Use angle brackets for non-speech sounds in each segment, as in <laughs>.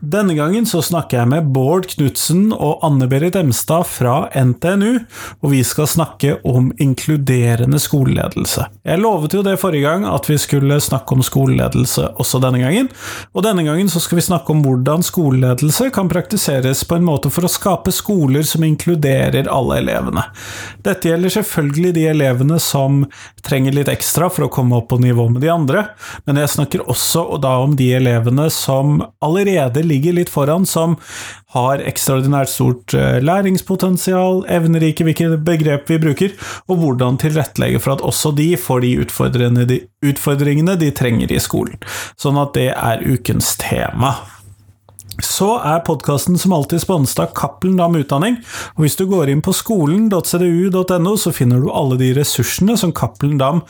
Denne gangen så snakker jeg med Bård Knutsen og Anne-Berit Emstad fra NTNU, og vi skal snakke om inkluderende skoleledelse. Jeg lovet jo det forrige gang, at vi skulle snakke om skoleledelse også denne gangen, og denne gangen så skal vi snakke om hvordan skoleledelse kan praktiseres på en måte for å skape skoler som inkluderer alle elevene. Dette gjelder selvfølgelig de elevene som trenger litt ekstra for å komme opp på nivå med de andre, men jeg snakker også da om de elevene som allerede ligger litt foran, som har ekstraordinært stort eh, læringspotensial, evner ikke hvilke begrep vi bruker, og hvordan tilrettelegge for at også de får de utfordringene de, utfordringene de trenger i skolen. Sånn at det er ukens tema. Så er podkasten som alltid sponset av Cappelen Dam Utdanning, og hvis du går inn på skolen.cdu.no, så finner du alle de ressursene som Cappelen Dam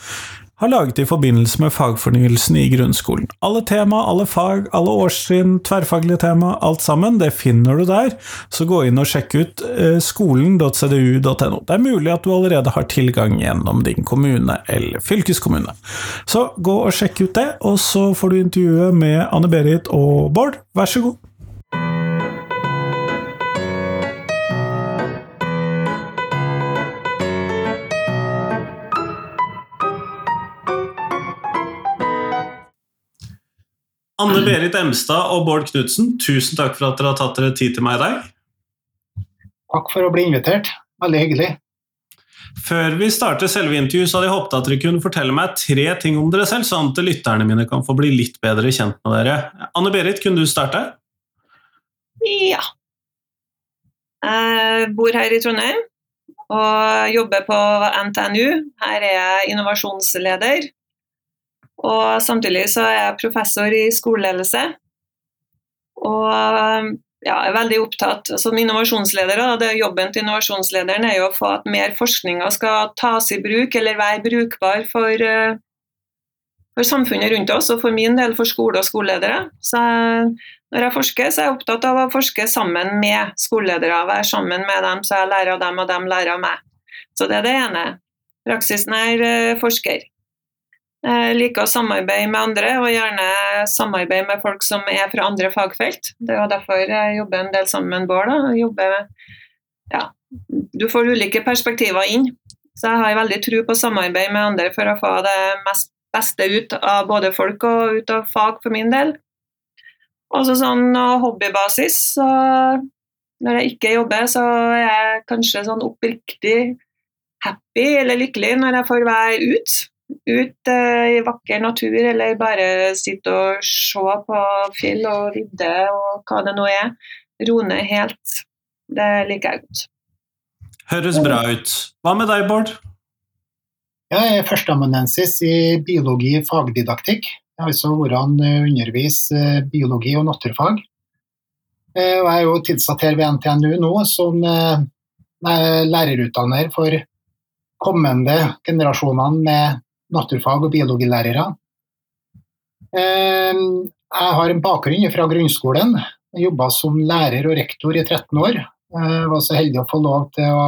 har laget i forbindelse med fagfornyelsen i grunnskolen. Alle tema, alle fag, alle årstrinn, tverrfaglige tema, alt sammen, det finner du der. Så gå inn og sjekk ut eh, skolen.cdu.no. Det er mulig at du allerede har tilgang gjennom din kommune eller fylkeskommune. Så gå og sjekk ut det, og så får du intervjuet med Anne-Berit og Bård. Vær så god. Anne-Berit Emstad og Bård Knutsen, tusen takk for at dere har tatt dere tid til meg i dag. Takk for å bli invitert. Veldig hyggelig. Før vi starter selve intervjuet, så hadde jeg håpet at dere kunne fortelle meg tre ting om dere selv, sånn at lytterne mine kan få bli litt bedre kjent med dere. Anne-Berit, kunne du starte? Ja. Jeg bor her i Trondheim og jobber på NTNU. Her er jeg innovasjonsleder. Og samtidig så er jeg professor i skoleledelse. Og ja, jeg er veldig opptatt som innovasjonsleder. Da, Jobben til innovasjonslederen er jo å få at mer forskninga skal tas i bruk eller være brukbar for, eh, for samfunnet rundt oss, og for min del for skole og skoleledere. Så når jeg forsker, så er jeg opptatt av å forske sammen med skoleledere. Være sammen med dem så jeg lærer av dem, og dem lærer av meg. Så det er det ene. Praksisnær eh, forsker. Jeg liker å samarbeide med andre, og gjerne samarbeide med folk som er fra andre fagfelt. Det er derfor jeg jobber en del sammen med Bård. Jobber, ja, du får ulike perspektiver inn. Så jeg har veldig tro på samarbeid med andre for å få det mest beste ut av både folk og ut av fag for min del. Også sånn hobbybasis, så når jeg ikke jobber, så er jeg kanskje sånn oppriktig happy eller lykkelig når jeg får være ute ut uh, i vakker natur, eller bare sitte og se på fjell og vidde og hva det nå er. Roe ned helt. Det liker jeg godt. Høres bra ut. Hva med deg, Bård? Jeg er førsteamanuensis i biologi fagdidaktikk. Jeg har altså vært undervist underviser biologi og naturfag. Eh, jeg er jo tilsatt her ved NTNU nå som lærerutdanner for kommende generasjoner med naturfag- og biologilærere. Ehm, jeg har en bakgrunn fra grunnskolen. Jeg jobba som lærer og rektor i 13 år. Jeg var så heldig å få lov til å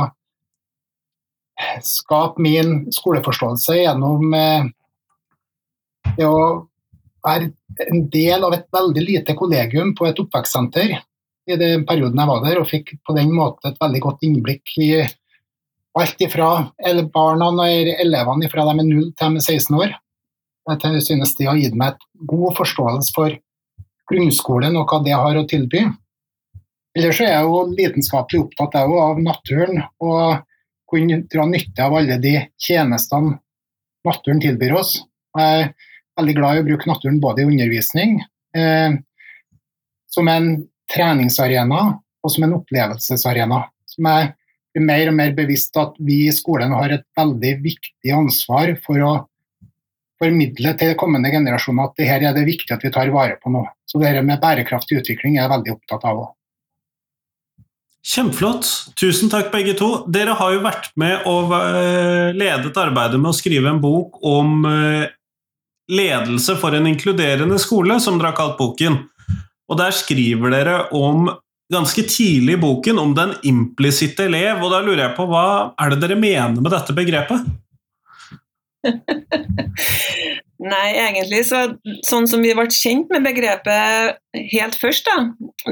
skape min skoleforståelse gjennom eh, det å være en del av et veldig lite kollegium på et oppvekstsenter i den perioden jeg var der, og fikk på den måten et veldig godt innblikk i alt ifra barna og elevene fra de er 0 til de er 16 år. Jeg synes de har gitt meg et god forståelse for grunnskolen og hva det har å tilby. Ellers er jeg jo lidenskapelig opptatt av naturen og kunne dra nytte av alle de tjenestene naturen tilbyr oss. Jeg er veldig glad i å bruke naturen både i undervisning, eh, som en treningsarena og som en opplevelsesarena. Som jeg blir mer og mer bevisst at vi i skolen har et veldig viktig ansvar for å formidle til kommende generasjoner at det her er det viktig at vi tar vare på nå. Så det her med bærekraftig utvikling er jeg veldig opptatt av òg. Kjempeflott. Tusen takk, begge to. Dere har jo vært med og ledet arbeidet med å skrive en bok om eh, ledelse for en inkluderende skole, som dere har kalt boken. Og der skriver dere om ganske tidlig i boken om den implisitte elev, og da lurer jeg på hva er det dere mener med dette begrepet? <laughs> Nei, egentlig så sånn som vi ble kjent med begrepet helt først, da,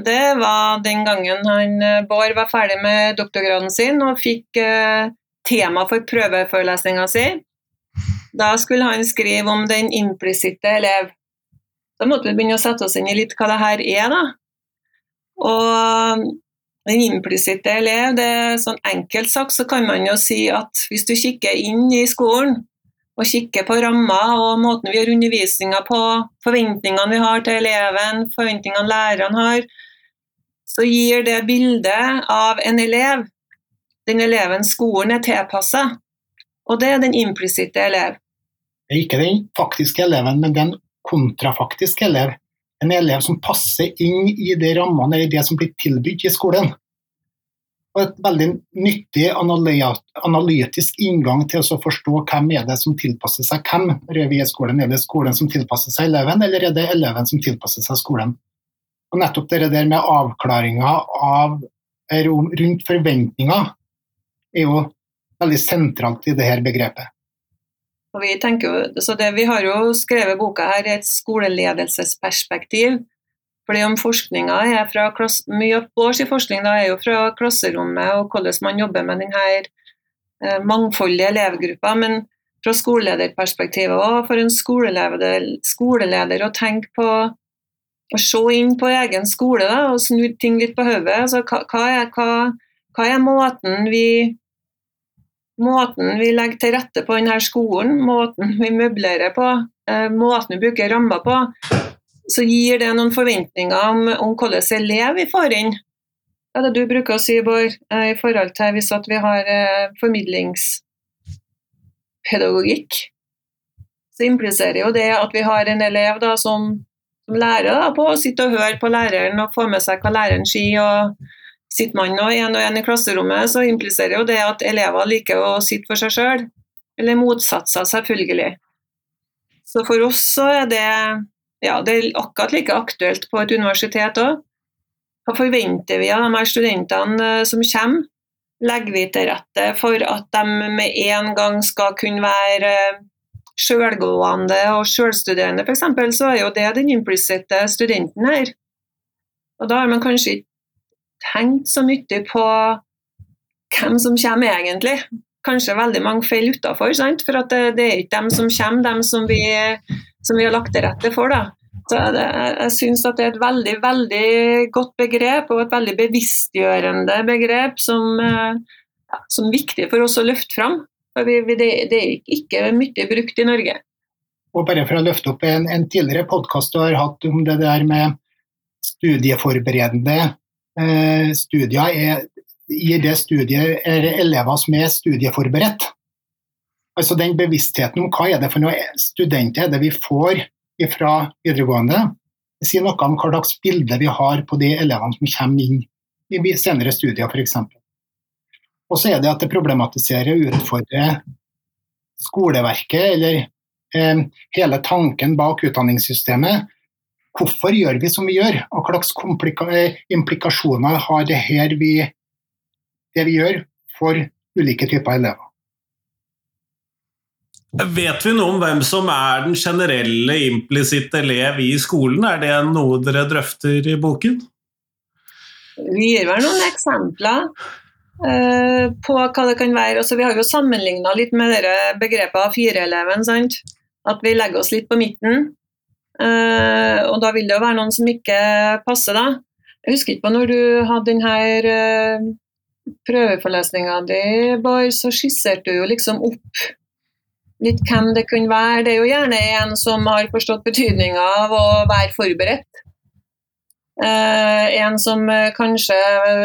det var den gangen han eh, Bård var ferdig med doktorgraden sin og fikk eh, tema for prøveforelesninga si. Da skulle han skrive om den implisitte elev. Da måtte vi begynne å sette oss inn i litt hva det her er, da. Og en implisitt elev, det er sånn enkelt sagt så kan man jo si at hvis du kikker inn i skolen, og kikker på rammer og måten vi gjør undervisninga på, forventningene vi har til eleven, forventningene lærerne har, så gir det bildet av en elev. Den eleven skolen er tilpassa, og det er den implisitte elev. Det er ikke den faktiske eleven, men den kontrafaktiske elev. En elev som passer inn i de rammene eller det som blir tilbudt i skolen og et veldig nyttig analytisk inngang til å forstå hvem er det som tilpasser seg hvem. Når vi i skolen, Er det skolen som tilpasser seg eleven, eller er det eleven som tilpasser seg skolen? Og Nettopp det der med avklaringa av, rundt forventninger er jo veldig sentralt i dette begrepet. Og vi, tenker, så det, vi har jo skrevet boka her i et skoleledelsesperspektiv. Fordi om forskninga er fra klass, Mye av vår forskning da er jo fra klasserommet og hvordan man jobber med denne eh, mangfoldige elevgruppa. Men fra skolelederperspektivet òg, for en skoleleder, skoleleder å tenke på å se inn på egen skole da, og snu ting litt på hodet. Altså, hva, hva, hva, er måten vi, måten vi legger til rette på denne skolen, måten vi møblerer på, eh, måten vi bruker rammer på, så gir det noen forventninger om, om hvordan elev vi får inn. Er det du bruker å si, Bård, eh, i forhold til hvis vi har eh, formidlingspedagogikk? Så impliserer jo det at vi har en elev da, som, som lærer da, på å sitte og høre på læreren og få med seg hva læreren sier. og Sitter man nå én og én i klasserommet, så impliserer jo det at elever liker å sitte for seg sjøl. Eller motsatser, selvfølgelig. Så for oss så er det ja, det er akkurat like aktuelt på et universitet òg. Hva forventer vi av de her studentene eh, som kommer? Legger vi til rette for at de med en gang skal kunne være eh, sjølgående og sjølstuderende, f.eks., så er jo det den implisitte studenten her. Og da har man kanskje ikke tenkt så mye på hvem som kommer egentlig. Kanskje veldig mange feil utafor, for det, det, er ikke dem som kommer, dem som vi som vi har lagt til rette for. Da. Så det, jeg syns det er et veldig, veldig godt begrep, og et veldig bevisstgjørende begrep som, eh, ja, som er viktig for oss å løfte fram. For vi, vi, det, det, er ikke mye brukt i Norge. Og bare for å løfte opp en, en tidligere podkast du har hatt om det der med studieforberedende studier, er, I det studiet er elever som er studieforberedt. Altså den bevisstheten om hva er det for noe studenter er det vi får fra videregående. Det sier noe om hva slags bilde vi har på de elevene som kommer inn i senere studier f.eks. Og så er det at det problematiserer og utfordrer skoleverket eller eh, hele tanken bak utdanningssystemet. Hvorfor gjør vi som vi gjør, og hva slags implikasjoner har det her vi, det vi gjør for ulike typer elever. Vet vi noe om hvem som er den generelle implisitte elev i skolen? Er det noe dere drøfter i boken? Vi gir vel noen eksempler uh, på hva det kan være. Altså, vi har jo sammenligna litt med dere begrepet A4-eleven. At vi legger oss litt på midten. Uh, og da vil det jo være noen som ikke passer, da. Jeg husker ikke på når du hadde denne prøveforlesninga prøveforelesninga di, Bård, så skisserte du jo liksom opp litt hvem det kunne være. Det er jo gjerne en som har forstått betydninga av å være forberedt. Eh, en som eh, kanskje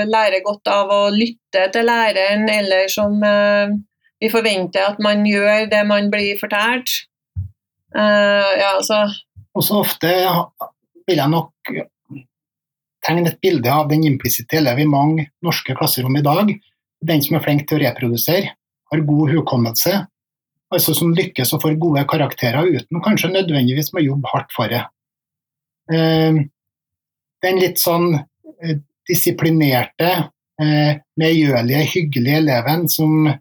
lærer godt av å lytte til læreren, eller som eh, vi forventer at man gjør det man blir fortalt. Eh, ja, altså. Også ofte vil jeg nok tegne et bilde av den implisitte elev i mange norske klasserom i dag. Den som er flink til å reprodusere, har god hukommelse, altså som lykkes og får gode karakterer uten kanskje nødvendigvis må jobbe hardt for det. Eh, den litt sånn eh, disiplinerte, eh, medgjørlige, hyggelige eleven som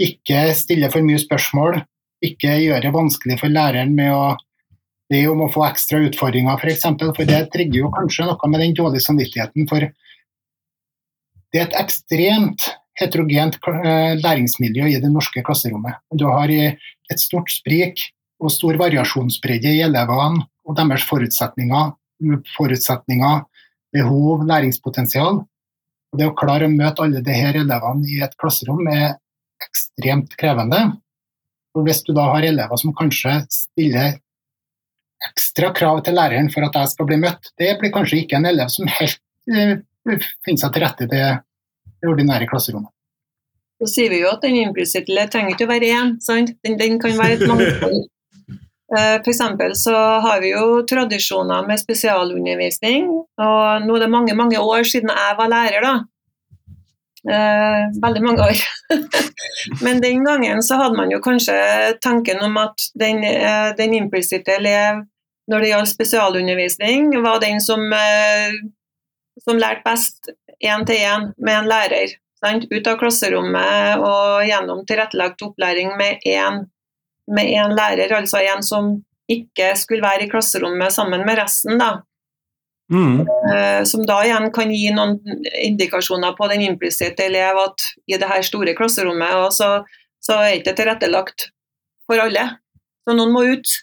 ikke stiller for mye spørsmål, ikke gjør det vanskelig for læreren med å be om å få ekstra utfordringer, f.eks. For, eksempel, for det trigger jo kanskje noe med den dårlige samvittigheten. For det er et ekstremt heterogent eh, læringsmiljø i det norske klasserommet. Du har et stort sprik og stor variasjonsbredde i elevene og deres forutsetninger, forutsetninger behov, læringspotensial. Og det å klare å møte alle disse elevene i et klasserom er ekstremt krevende. Og hvis du da har elever som kanskje stiller ekstra krav til læreren for at jeg skal bli møtt, det blir kanskje ikke en elev som helt eh, finner seg til rette i det ordinære klasserommet. Så sier vi jo at den implicite trenger ikke å være én, den, den, kan være et mangfold. <laughs> Eh, F.eks. så har vi jo tradisjoner med spesialundervisning. og Nå er det mange mange år siden jeg var lærer. da. Eh, veldig mange år. <laughs> Men den gangen så hadde man jo kanskje tanken om at den, eh, den implisitte elev når det gjaldt spesialundervisning, var den som, eh, som lærte best én til én med en lærer. Sant? Ut av klasserommet og gjennom tilrettelagt opplæring med én lærer, altså en som ikke skulle være i klasserommet sammen med resten. da. Mm. Eh, som da igjen kan gi noen indikasjoner på den implisitte elev at i det her store klasserommet så, så er ikke tilrettelagt for alle. Så noen må ut.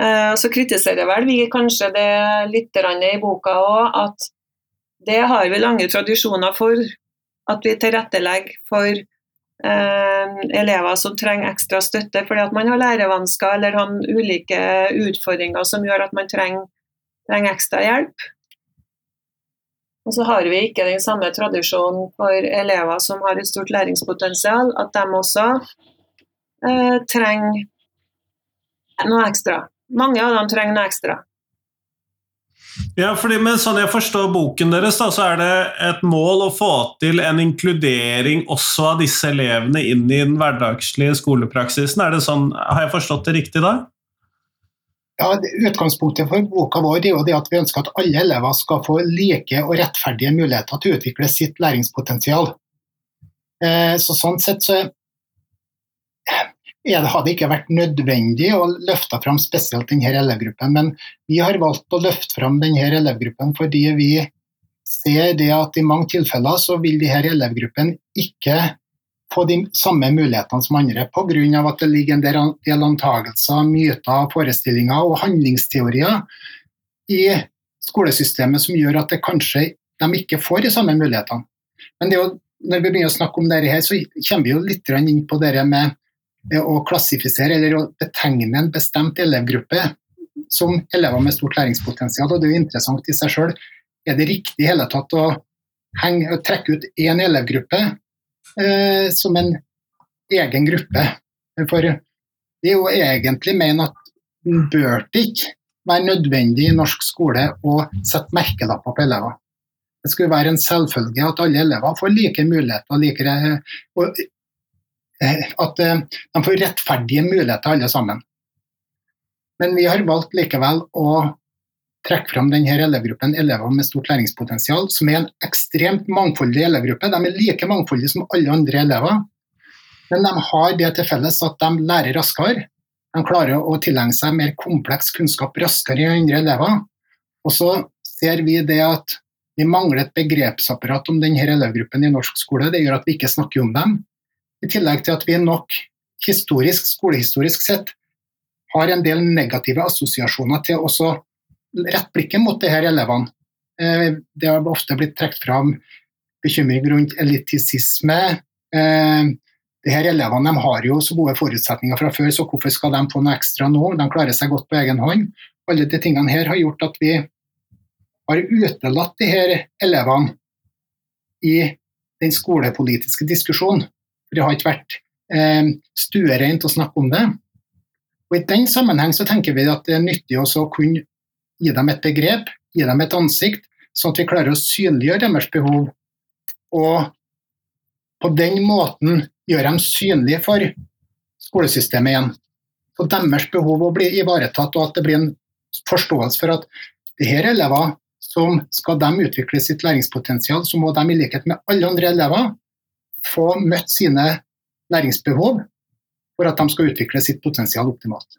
Eh, så kritiserer vel vi kanskje det litt i boka òg, at det har vi lange tradisjoner for. At vi tilrettelegger for eh, elever som trenger ekstra støtte fordi at man har lærevansker eller har ulike utfordringer som gjør at man trenger, trenger ekstra hjelp. Og så har vi ikke den samme tradisjonen for elever som har et stort læringspotensial, at de også eh, trenger noe ekstra. Mange av dem trenger noe ekstra. Ja, fordi, men sånn jeg forstår boken deres, da, så er det et mål å få til en inkludering også av disse elevene inn i den hverdagslige skolepraksisen. Er det sånn, Har jeg forstått det riktig da? Ja, Utgangspunktet for boka vår er jo det at vi ønsker at alle elever skal få like og rettferdige muligheter til å utvikle sitt læringspotensial. Eh, så Sånn sett så det hadde ikke vært nødvendig å løfte fram spesielt denne elevgruppen. Men vi har valgt å løfte fram denne elevgruppen fordi vi ser det at i mange tilfeller så vil disse elevgruppen ikke få de samme mulighetene som andre, pga. at det ligger en del antagelser, myter, forestillinger og handlingsteorier i skolesystemet som gjør at det kanskje de ikke får de samme mulighetene. Men jo, når vi begynner å snakke om dette, så kommer vi jo litt inn på det med å klassifisere eller å betegne en bestemt elevgruppe som elever med stort læringspotensial. og Det er jo interessant i seg selv. Er det riktig i hele tatt å, henge, trekke ut én elevgruppe eh, som en egen gruppe? For det er jo egentlig mener at bør ikke være nødvendig i norsk skole å sette merkelapper på elever. Det skulle være en selvfølge at alle elever får like muligheter. Like, og Eh, at eh, de får rettferdige muligheter alle sammen. Men vi har valgt likevel å trekke fram denne elevgruppen elever med stort læringspotensial, som er en ekstremt mangfoldig elevgruppe. De er like mangfoldige som alle andre elever, men de har det til felles at de lærer raskere. De klarer å tilegne seg mer kompleks kunnskap raskere enn andre elever. Og så ser vi det at vi mangler et begrepsapparat om denne elevgruppen i norsk skole. Det gjør at vi ikke snakker om dem. I tillegg til at vi nok historisk, skolehistorisk sett har en del negative assosiasjoner til å rette blikket mot disse elevene. Eh, det har ofte blitt trukket fram bekymring rundt elitisisme. De disse elevene har jo så gode forutsetninger fra før, så hvorfor skal de få noe ekstra nå? De klarer seg godt på egen hånd. Alle de tingene her har gjort at vi har utelatt disse elevene i den skolepolitiske diskusjonen. For det har ikke vært eh, stuereint å snakke om det. Og I den sammenheng så tenker vi at det er nyttig å kunne gi dem et begrep, gi dem et ansikt, sånn at vi klarer å synliggjøre deres behov. Og på den måten gjøre dem synlige for skolesystemet igjen. Så deres behov å bli ivaretatt, og at det blir en forståelse for at de her elever som skal de utvikle sitt læringspotensial, så må de i likhet med alle andre elever få møtt sine læringsbehov. for at de skal utvikle sitt potensial optimalt.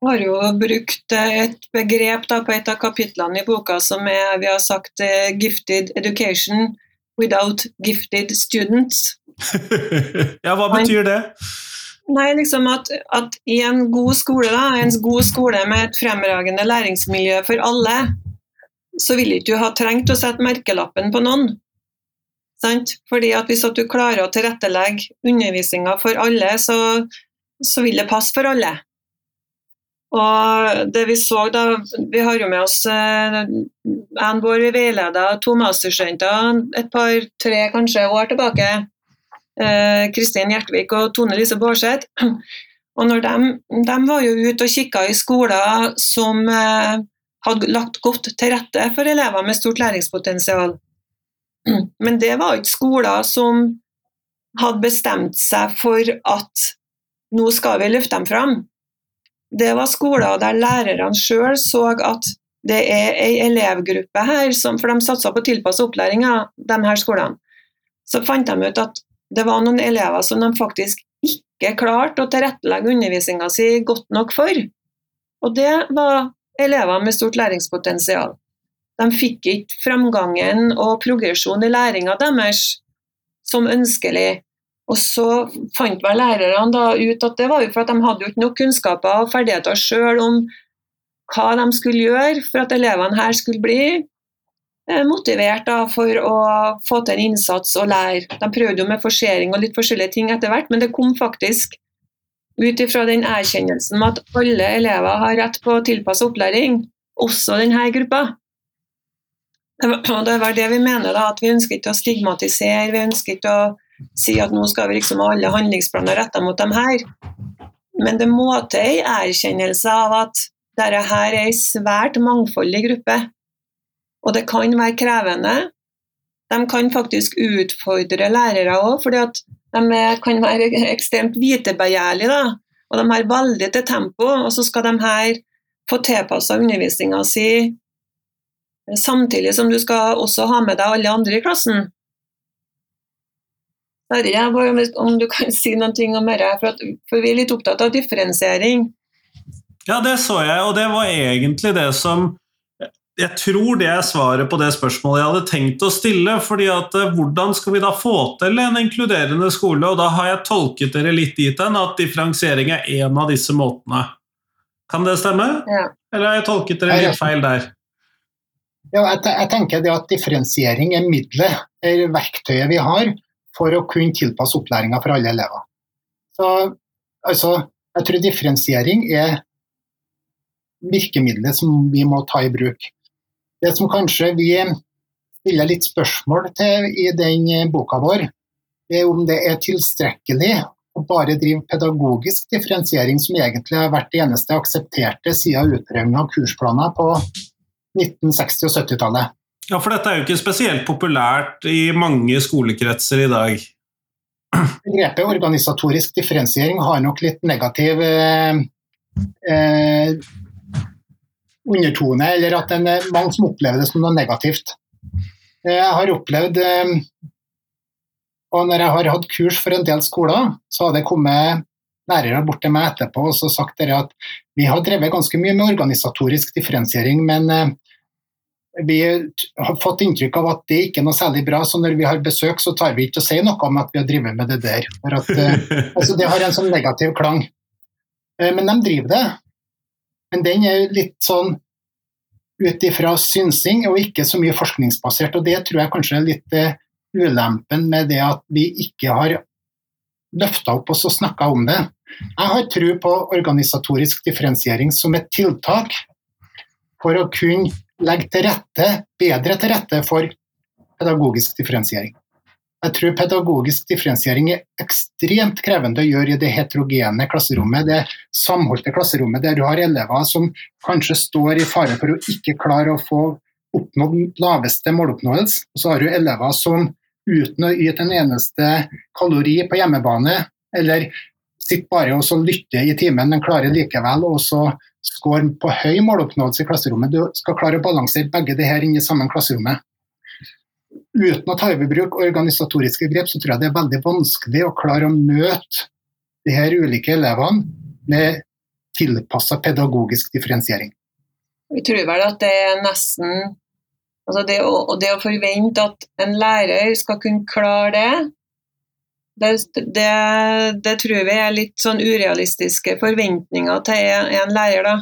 Vi har jo brukt et begrep da, på et av kapitlene i boka som er, vi har sagt, uh, 'gifted education without gifted students'. <laughs> ja, hva betyr det? Nei, liksom at, at, i en god skole, da, en god skole med et fremragende læringsmiljø for alle, så vil ikke du ha trengt å sette merkelappen på noen. Sant? Fordi at Hvis at du klarer å tilrettelegge undervisninga for alle, så, så vil det passe for alle. Og det Vi så da, vi har jo med oss eh, en vår veileder to masterstudenter et par-tre kanskje år tilbake. Eh, Kristin Gjertvik og Tone Lise Baarseth. Og når de, de, var jo ute og kikka i skoler som eh, hadde lagt godt til rette for elever med stort læringspotensial. <clears throat> Men det var ikke skoler som hadde bestemt seg for at nå skal vi løfte dem fram det var skoler der lærerne sjøl så at det er ei elevgruppe her, som, for de satsa på tilpassa opplæring de her skolene. Så fant de ut at det var noen elever som de faktisk ikke klarte å tilrettelegge undervisninga si godt nok for. Og det var elever med stort læringspotensial. De fikk ikke framgangen og progresjon i læringa deres som ønskelig. Og så fant vel lærerne ut at det var jo for at de hadde jo ikke nok kunnskaper og ferdigheter sjøl om hva de skulle gjøre for at elevene her skulle bli eh, motivert da, for å få til en innsats og lære. De prøvde jo med forsering og litt forskjellige ting etter hvert, men det kom faktisk ut ifra den erkjennelsen med at alle elever har rett på tilpassa opplæring, også denne gruppa. Det var det vi mener, da, at vi ønsker ikke å stigmatisere, vi ønsker ikke å si at nå skal vi liksom ha alle handlingsplaner retta mot dem her. Men det må til en erkjennelse av at dette her er en svært mangfoldig gruppe. Og det kan være krevende. De kan faktisk utfordre lærere òg, fordi at de kan være ekstremt vitebegjærlige. Og de har veldig til tempo, og så skal de her få tilpassa undervisninga si samtidig som du skal også ha med deg alle andre i klassen. Sverige. Om du kan si noe om det, for, at, for vi er litt opptatt av differensiering. Ja, det så jeg, og det var egentlig det som jeg tror det er svaret på det spørsmålet jeg hadde tenkt å stille. fordi at eh, Hvordan skal vi da få til en inkluderende skole? Og Da har jeg tolket dere litt dit hen at differensiering er en av disse måtene. Kan det stemme? Ja. Eller har jeg tolket dere litt feil der? Ja, jeg, jeg tenker det at Differensiering er middelet, er verktøyet vi har for å kunne tilpasse opplæringa for alle elever. Så, altså, jeg tror differensiering er virkemidlet som vi må ta i bruk. Det som kanskje vi stiller litt spørsmål til i den boka vår, er om det er tilstrekkelig å bare drive pedagogisk differensiering, som egentlig har vært det eneste aksepterte siden utprøvingen av kursplaner på 1960- og 70-tallet. Ja, for dette er jo ikke spesielt populært i mange skolekretser i dag. Begrepet organisatorisk differensiering har nok litt negativ eh, eh, undertone, eller at det er mange som opplever det som noe negativt. Jeg har opplevd eh, og når jeg har hatt kurs for en del skoler, så har det kommet lærere bort til meg etterpå og sagt at vi har drevet ganske mye med organisatorisk differensiering, men eh, vi har fått inntrykk av at det ikke er noe særlig bra, så når vi har besøk, så tar vi ikke og sier noe om at vi har drevet med det der. For at, uh, <laughs> altså det har en sånn negativ klang. Uh, men de driver det. Men den er litt sånn ut ifra synsing og ikke så mye forskningsbasert. og Det tror jeg kanskje er litt uh, ulempen med det at vi ikke har løfta opp oss og snakka om det. Jeg har tro på organisatorisk differensiering som et tiltak for å kunne legge til rette, bedre til rette for pedagogisk differensiering. Jeg tror pedagogisk differensiering er ekstremt krevende å gjøre i det heterogene klasserommet, det samholdte klasserommet der du har elever som kanskje står i fare for å ikke klare å få oppnådd laveste måloppnåelse, og så har du elever som uten å yte en eneste kalori på hjemmebane, eller sitter bare og lytter i timen, men klarer likevel å score på høy måloppnåelse i klasserommet. Du skal klare å balansere begge det her inne i samme klasserommet. Uten å ta i bruk organisatoriske grep, så tror jeg det er veldig vanskelig å klare å møte de her ulike elevene med tilpassa pedagogisk differensiering. Vi tror vel at det er nesten altså det, å, det å forvente at en lærer skal kunne klare det, det, det, det, tror vi er litt sånn urealistiske forventninger til en lærer. da.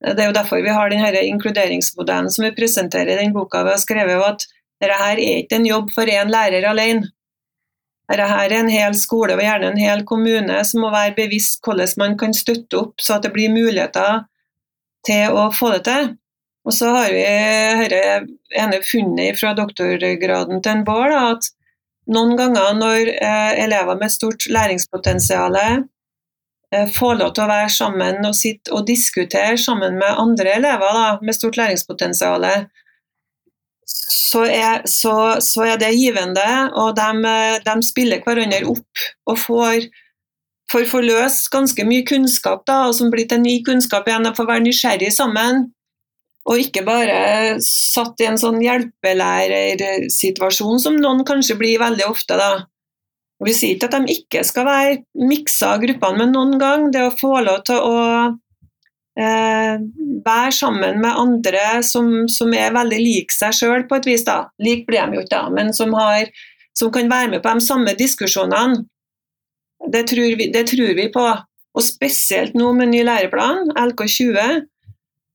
Det er jo derfor vi har denne inkluderingsmodellen som vi presenterer i den boka vi har skrevet. at dette her er ikke en jobb for én lærer alene. Dette her er en hel skole og gjerne en hel kommune som må være bevisst hvordan man kan støtte opp, så at det blir muligheter til å få det til. Og så har vi dette ene funnet fra doktorgraden til en Bård, at noen ganger når eh, elever med stort læringspotensial eh, får lov til å være sammen og sitte og diskutere sammen med andre elever da, med stort læringspotensial, så er, så, så er, det givende, og de, de, spiller hverandre opp og får, får forløst ganske mye kunnskap, da, og som blir til ny kunnskap igjen. De får være nysgjerrig sammen, og ikke bare satt i en sånn hjelpelærersituasjon som noen kanskje blir veldig ofte. da. Og Vi sier ikke at de ikke skal være miksa av gruppene, men noen gang det å få lov til å eh, være sammen med andre som, som er veldig lik seg sjøl på et vis. da. Lik blir de jo ikke, da, men som, har, som, kan være med på de samme diskusjonene. Det tror, vi, det tror vi på. Og spesielt nå med ny læreplan, LK20,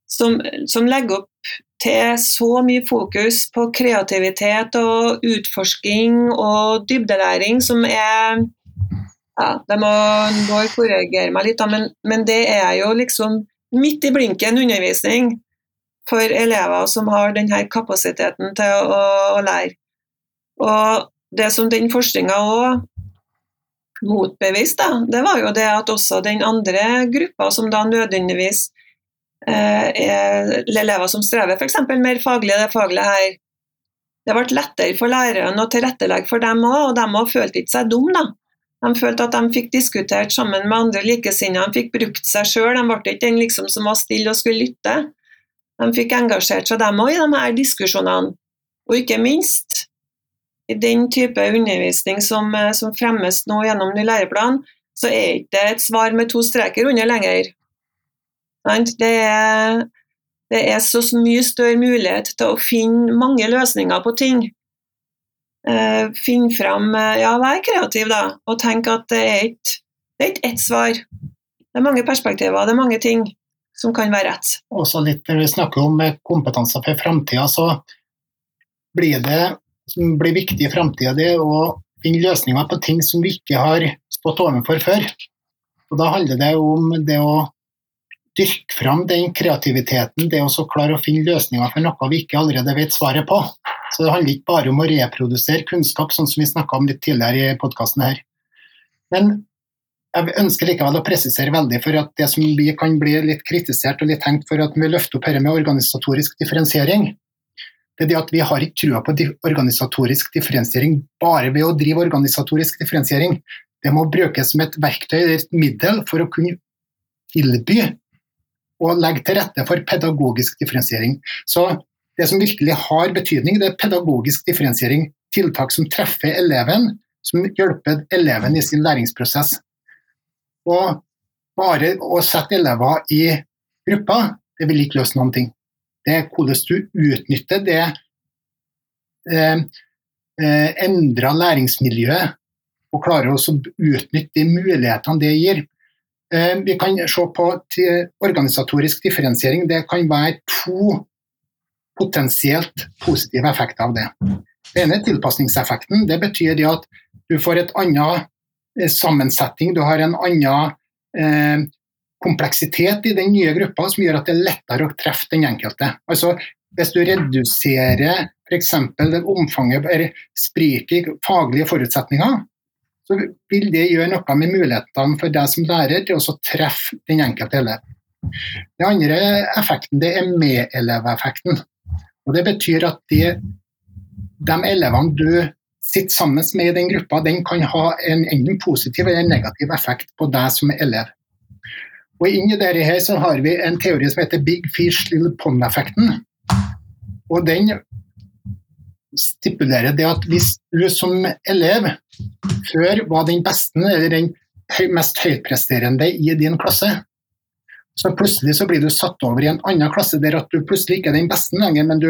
som, som legger opp til så mye fokus på kreativitet og utforsking og dybdelæring som er ja, Det må Bård korrigere meg litt, men, men, det er jo liksom midt i blinken undervisning for elever som har denne kapasiteten til å, å lære. Og det som den forskninga òg motbeviste, det var jo det at også den andre gruppa, som da nødvendigvis elever som strever f.eks. mer faglig, det faglige her, det ble lettere for læreren å tilrettelegge for dem òg, og de òg følte ikke seg dumme. De følte at de fikk diskutert sammen med andre likesinnede, de fikk brukt seg sjøl. De ble ikke den liksom som var stille og skulle lytte. De fikk engasjert seg, dem òg, i de her diskusjonene. Og ikke minst, i den type undervisning som, eh, som fremmes nå gjennom ny læreplan, så er ikke det et svar med to streker under lenger. Det er, det er så mye større mulighet til å finne mange løsninger på ting. Uh, finne fram uh, Ja, vær kreativ, da, og tenk at det er ikke det er svar. Det er mange perspektiver, det er mange ting som kan være rett. Også litt Når vi snakker om kompetanse for framtida, så blir det blir viktig i framtida, å finne løsninger på ting som vi ikke har stått overfor før. Og Da handler det om det å dyrke fram den kreativiteten, det å klare å finne løsninger for noe vi ikke allerede vet svaret på. Så det handler ikke bare om å reprodusere kunnskap, sånn som vi snakka om litt tidligere i podkasten her. Men jeg ønsker likevel å presisere veldig for at det som vi kan bli litt kritisert og litt tenkt for at vi løfter opp dette med organisatorisk differensiering, det er det at vi har ikke trua på organisatorisk differensiering bare ved å drive organisatorisk differensiering. Det må brukes som et verktøy et middel for å kunne tilby og legge til rette for pedagogisk differensiering. Så det som virkelig har betydning, det er pedagogisk differensiering. Tiltak som treffer eleven, som hjelper eleven i sin læringsprosess. Og bare å sette elever i grupper, det vil ikke løse noen ting. Det er hvordan du utnytter det eh, eh, endra læringsmiljøet og klarer å utnytte de mulighetene det gir. Eh, vi kan se på organisatorisk differensiering. Det kan være to potensielt positive effekter av det. Det ene er tilpasningseffekten. Det betyr det at du får et annet eh, sammensetning, du har en annen eh, kompleksitet i den nye gruppa som gjør at det er lettere å treffe den enkelte. Altså, hvis du reduserer f.eks. omfanget eller spriket i faglige forutsetninger, så vil det gjøre noe med mulighetene for deg som lærer til å treffe den enkelte elev. Den andre effekten det er medeleveffekten. Og Det betyr at de, de elevene du sitter sammen med i den gruppa, den kan ha en enten positiv eller negativ effekt på deg som elev. Og Inni dette her så har vi en teori som heter Big Fish Little Pond-effekten. Og Den stipulerer det at hvis du som elev før var den beste eller den mest høytpresterende i din klasse. Så plutselig så blir du satt over i en annen klasse der at du plutselig ikke er den beste lenger, men du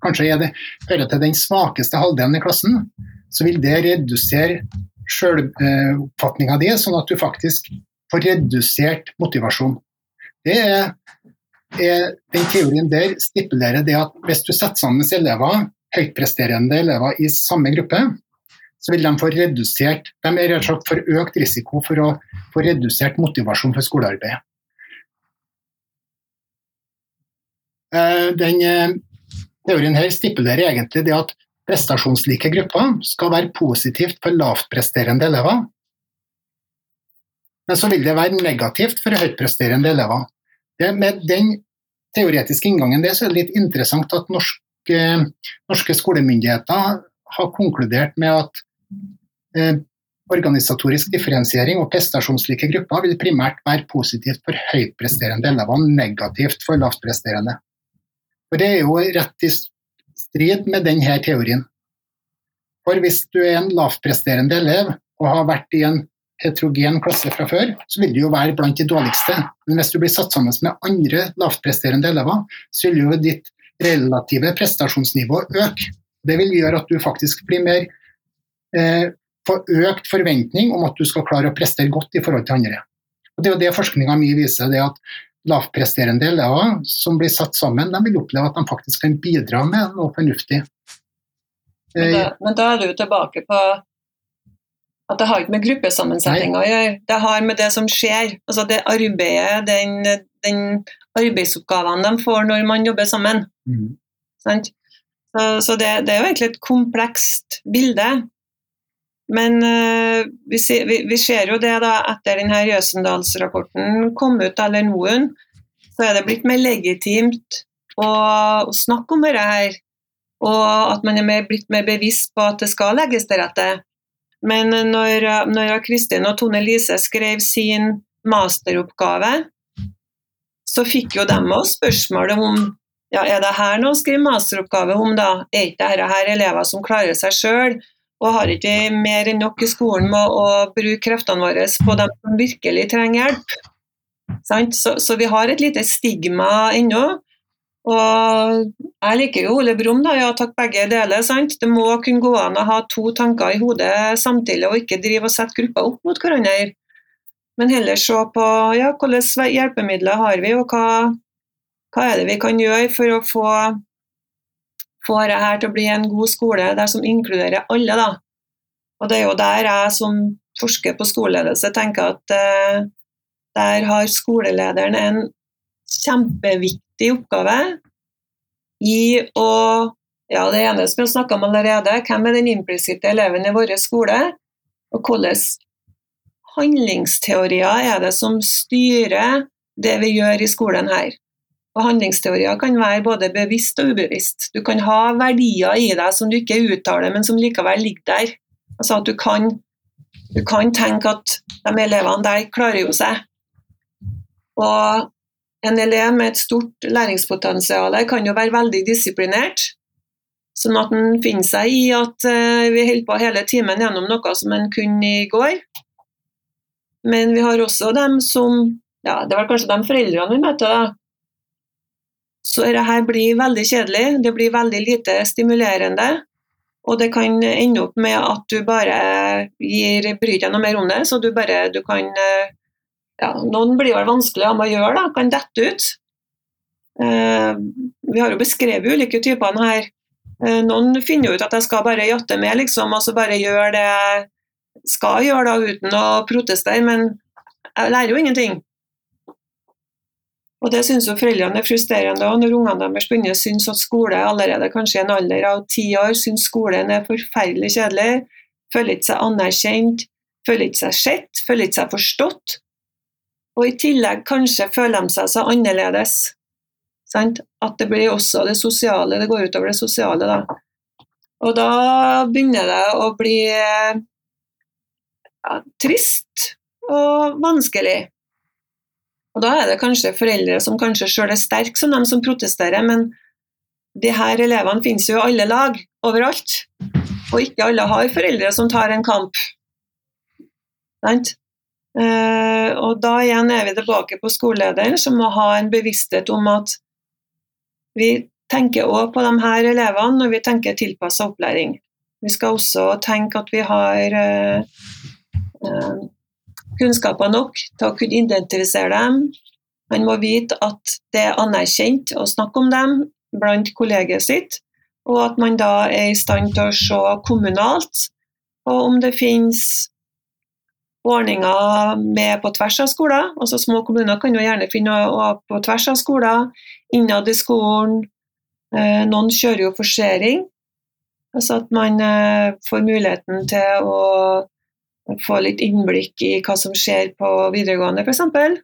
kanskje det, hører til den svakeste halvdelen i klassen. Så vil det redusere sjøloppfatninga di, sånn at du faktisk får redusert motivasjon. Det er, er, den teorien der stipulerer det at hvis du setter sammen elever, høytpresterende elever i samme gruppe, så vil de få redusert de er rett og slett for økt risiko for å få redusert motivasjon for skolearbeidet. Eh, den eh, teorien her stipulerer egentlig det at prestasjonslike grupper skal være positivt for lavtpresterende elever. Men så vil det være negativt for høytpresterende elever. Det, med den teoretiske inngangen det, så er det litt interessant at norske, norske skolemyndigheter har konkludert med at eh, organisatorisk differensiering og prestasjonslike grupper vil primært være positivt for høytpresterende elever og negativt for lavtpresterende. For Det er jo rett i strid med denne teorien. For hvis du er en lavtpresterende elev og har vært i en heterogen klasse fra før, så vil du jo være blant de dårligste. Men hvis du blir satt sammen med andre lavtpresterende elever, så vil jo ditt relative prestasjonsnivået øke. Det vil gjøre at du faktisk blir mer eh, får økt forventning om at du skal klare å prestere godt i forhold til andre. Og Det er jo det forskninga mi viser, det at lavpresterende elever som blir satt sammen, de vil oppleve at de faktisk kan bidra med noe fornuftig. Men da, men da er du tilbake på at det har ikke med gruppesammensetninga å gjøre. Det har med det som skjer. Altså det arbeidet, den, den arbeidsoppgavene de får når man jobber sammen. Mm. Så, så det, det, er jo egentlig et komplekst bilde. Men uh, vi, ser, vi, vi, ser, jo det da etter denne Jøsendalsrapporten kom ut, eller noen, så er det blitt mer legitimt å, å snakke om dette her. Og at man er mer, blitt mer bevisst på at det skal legges til rette. Men når, når Kristin og Tone Lise skrev sin masteroppgave, så fikk jo dem òg spørsmålet om ja, er det her noe å skrive masteroppgave om, da? Er ikke dette her elever som klarer seg sjøl? Og har ikke mer enn nok i skolen med å bruke kreftene våre på dem som virkelig trenger hjelp? Så, så, vi har et lite stigma ennå. Og jeg liker jo Ole Brumm, da. Ja, takk begge deler. sant? Det må kunne gå an å ha to tanker i hodet samtidig, og ikke drive og sette grupper opp mot hverandre. Men heller se på ja, hvilke hjelpemidler har vi, og hva, hva er det vi kan gjøre for å få, få dette til å bli en god skole der som inkluderer alle. da. Og Det er jo der jeg som forsker på skoleledelse tenker at eh, der har skolelederen en kjempeviktig oppgave i å ja, Det ene vi har snakka om allerede, hvem er den implisitte eleven i vår skole? Og hvilke handlingsteorier er det som styrer det vi gjør i skolen her? Og Handlingsteorier kan være både bevisst og ubevisst. Du kan ha verdier i deg som du ikke uttaler, men som likevel ligger der. Altså at du kan, du kan tenke at de elevene der klarer jo seg. Og en elev med et stort læringspotensial kan jo være veldig disiplinert. Sånn at en finner seg i at uh, vi holder på hele timen gjennom noe som en kunne i går. Men vi har også dem som ja, Det var kanskje de foreldrene vi møtte, da. Så dette blir veldig kjedelig. Det blir veldig lite stimulerende. Og det kan ende opp med at du bare gir, bryr deg noe mer om det, så du bare du kan ja, Noen blir vel vanskelig å gjøre, da, kan dette ut. Eh, vi har jo beskrevet ulike typer her. Eh, noen finner jo ut at jeg skal bare jatte med, liksom, og så bare gjøre det skal gjøre da, uten å protestere, men jeg lærer jo ingenting. Og Det syns foreldrene er frustrerende og når ungene deres begynner å synes at skole allerede kanskje i en alder av ti år syns skolen er forferdelig kjedelig, føler ikke seg anerkjent, føler ikke seg sett, føler ikke seg forstått. Og i tillegg kanskje føler de seg så annerledes. Sant? At det blir også det sosiale, det går utover det sosiale. Da. Og da begynner det å bli ja, trist og vanskelig. Og da er det kanskje foreldre som kanskje sjøl er sterke som de som protesterer, men de her elevene finnes jo i alle lag, overalt. Og ikke alle har foreldre som tar en kamp. Eh, og da igjen er vi tilbake på skolelederen, som må ha en bevissthet om at vi tenker òg på de her elevene når vi tenker tilpassa opplæring. Vi skal også tenke at vi har eh, kunnskaper nok til å kunne identifisere dem. Man må vite at det er anerkjent å snakke om dem blant kollegiet sitt, og at man da er i stand til å se kommunalt på om det finnes ordninger med på tvers av skoler. Altså Små kommuner kan jo gjerne finne på tvers av skoler, innad i skolen. Eh, noen kjører jo forsering, altså at man eh, får muligheten til å få litt innblikk i hva som skjer på videregående, f.eks.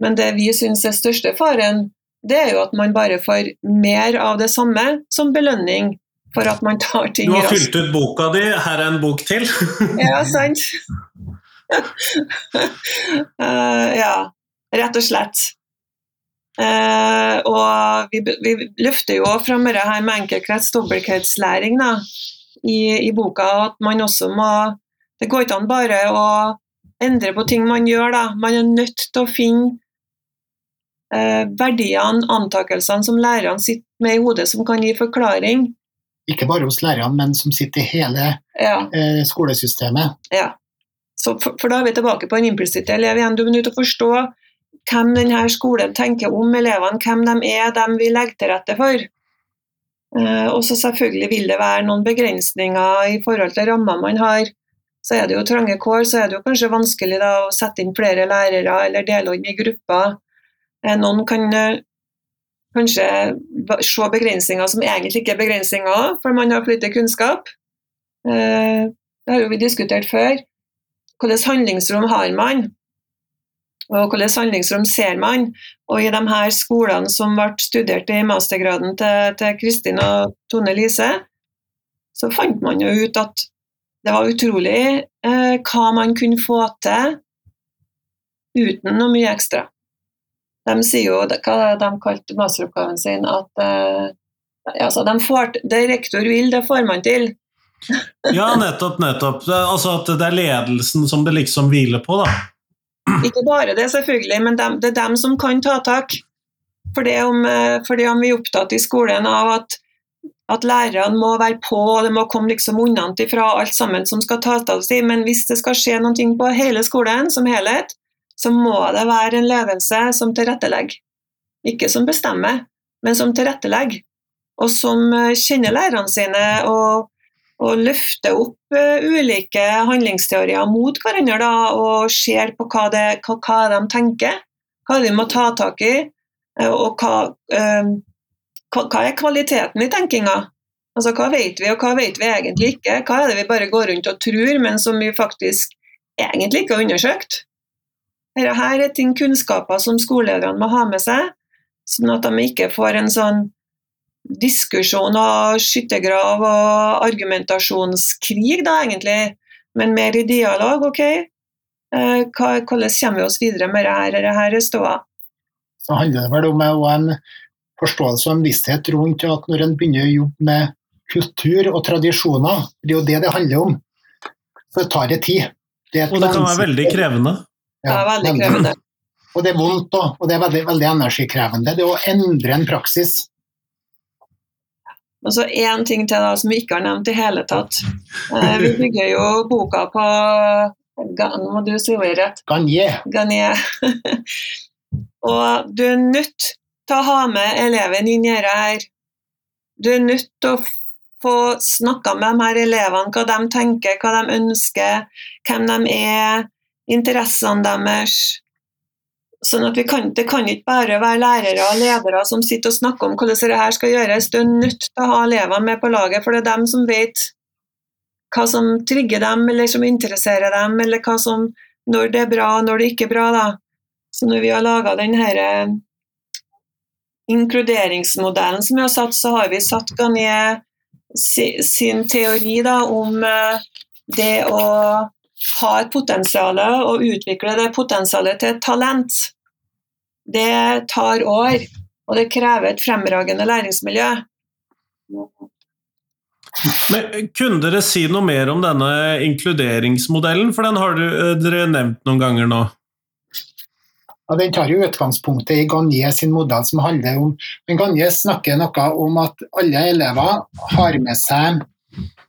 Men det vi syns er største faren, det er jo at man bare får mer av det samme som belønning for at man tar ting raskt. Du har fylt ut boka di, her er en bok til. <laughs> <laughs> ja, sant. uh, <laughs> ja, rett og slett. Uh, og vi, vi, løfter jo fram dette her med enkeltkrets, dobbeltkretdslæring i, i, boka. At man også må Det går ikke an bare å endre på ting man gjør, da. Man er nødt til å finne eh, verdiene, antakelsene som lærerne sitter med i hodet, som kan gi forklaring. Ikke bare hos lærerne, men som sitter i hele ja. skolesystemet. Ja. Så for, for, da er vi tilbake på en implisitte elev igjen. Du er nødt til å forstå hvem denne skolen tenker om elevene, hvem de er, dem vi legger til rette for. Eh, og så selvfølgelig vil det være noen begrensninger i forhold til rammer man har. Så er det jo trange kår, så er det jo kanskje vanskelig da, å sette inn flere lærere eller dele inn i grupper. Uh, noen kan uh, kanskje se begrensninger som egentlig ikke er begrensninger, for man har for lite kunnskap. det har jo vi diskutert før. Hvilket handlingsrom har man? Og hvilket handlingsrom ser man? Og i de her skolene som ble studert i mastergraden til, til Kristin og Tone Lise, så fant man jo ut at det var utrolig eh, hva man kunne få til uten noe mye ekstra. De sier jo hva de kalte masteroppgaven sin, at eh, altså de får, det rektor vil, det får man til <laughs> ja, nettopp, nettopp. Altså at det er ledelsen som det liksom hviler på, da. <clears throat> Ikke bare det, selvfølgelig, men dem, det er dem som kan ta tak. Fordi om, eh, fordi om vi er opptatt i skolen av at, at lærerne må være på, og det må komme liksom fra alt sammen som skal tas i, men hvis det skal skje noe på hele skolen som helhet, så må det være en ledelse som tilrettelegger. Ikke som bestemmer, men som tilrettelegger. Og som eh, kjenner lærerne sine og og løfter opp uh, ulike handlingsteorier mot hverandre da, og ser på hva, det, hva, hva, de tenker, hva de må ta tak i, uh, og hva, hva, er kvaliteten i tenkinga. Altså, Hva vet vi, og hva vet vi egentlig ikke? Hva er det vi bare går rundt og tror, men som vi faktisk egentlig ikke har undersøkt? Dette her er ting, kunnskaper som skolelederne må ha med seg, sånn at de ikke får en sånn diskusjon og skyttergrav og argumentasjonskrig, da egentlig, men mer i dialog. ok, eh, Hvordan kommer vi oss videre med dette? Dette er ståa. Så handler det vel om en forståelse og en bevissthet rundt at når en begynner å jobbe med kultur og tradisjoner, det er jo det det handler om, så tar det tid. Det og det kan være veldig krevende. Ja, det er veldig krevende. <laughs> Og det er vondt òg, og det er veldig, veldig energikrevende. Det er å endre en praksis og så én ting til da, som vi ikke har nevnt i hele tatt. Eh, vi bygger jo boka på Nå må du si ordet rett. Gagné. Gagné. og du er nødt til å ha med eleven inn i her. Du er nødt til å få snakka med de her elevene, hva de tenker, hva de ønsker, hvem de er, interessene deres. Sånn at kan, Det kan ikke bare være lærere og ledere som sitter og snakker om hvordan dette skal gjøres. Du er nødt til å ha elevene med på laget, for det er dem som vet hva som trigger dem, eller som interesserer dem, eller som, når det er bra, når det ikke er bra. Da. Så når vi har laga denne inkluderingsmodellen som vi har satt, så har vi satt Garnier sin teori da, om eh, det å ha et potensial og utvikle det potensialet til et talent, det tar år. Og det krever et fremragende læringsmiljø. Men Kunne dere si noe mer om denne inkluderingsmodellen, for den har dere nevnt noen ganger nå? Ja, den tar jo utgangspunktet i Gagné sin modell, som handler om men Gagné snakker noe om at alle elever har med seg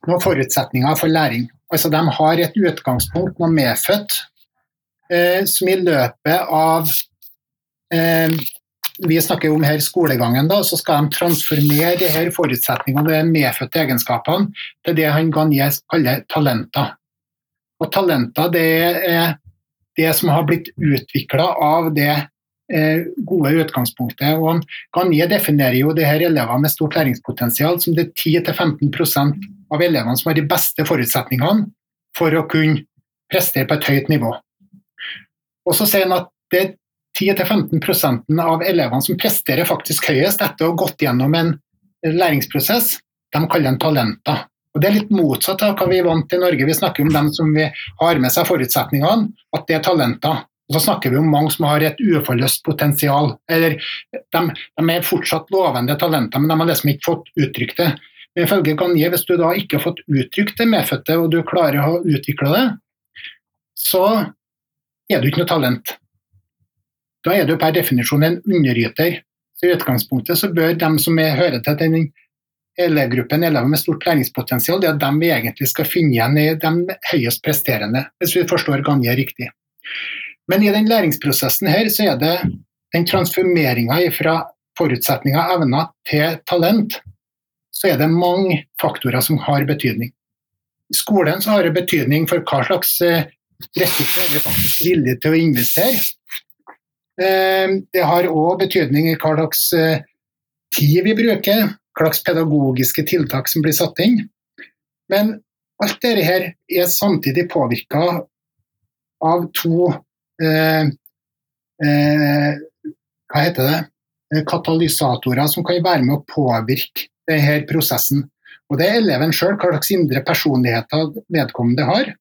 noen forutsetninger for læring. Altså De har et utgangspunkt, noe medfødt, eh, som i løpet av eh, vi snakker om her skolegangen, da, så skal de transformere de her forutsetningene, de medfødte egenskapene, til det han Gagné kaller talenter. Og Talenter det er det som har blitt utvikla av det eh, gode utgangspunktet. Og Gagné definerer jo det her elever med stort læringspotensial som det er 10-15% av elevene som har de beste forutsetningene for å kunne prestere på et høyt nivå. Og så sier han at det er 10-15% av elevene som presterer faktisk høyest etter å ha gått gjennom en læringsprosess, de kaller den talenter. Og Det er litt motsatt av hva vi er vant til i Norge. Vi snakker om dem som vi har med seg forutsetningene, at det er talenter. Og Så snakker vi om mange som har et uforløst potensial. Eller de, de, er fortsatt lovende talenter, men de har liksom ikke fått uttrykt det. Men ifølge Ganje, hvis du da ikke har fått uttrykt det medfødte, og du klarer å utvikle det, så er du ikke noe talent. Da er du per definisjon en underyter. Så I utgangspunktet så bør de som er, hører til den elevgruppen elever med stort læringspotensial, det er dem vi egentlig skal finne igjen i de høyest presterende, hvis vi forstår Ganje riktig. Men i den læringsprosessen her så er det den transformeringa fra forutsetninger og evner til talent, så er det mange faktorer som har betydning. I skolen så har det betydning for hva slags eh, ressurser vi faktisk villige til å investere. Eh, det har òg betydning i hva slags eh, tid vi bruker, slags pedagogiske tiltak som blir satt inn. Men alt dette her er samtidig påvirka av to eh, eh, Hva heter det? Eh, katalysatorer som kan være med å påvirke denne prosessen. Og Det er eleven sjøl, hva slags indre personligheter vedkommende har.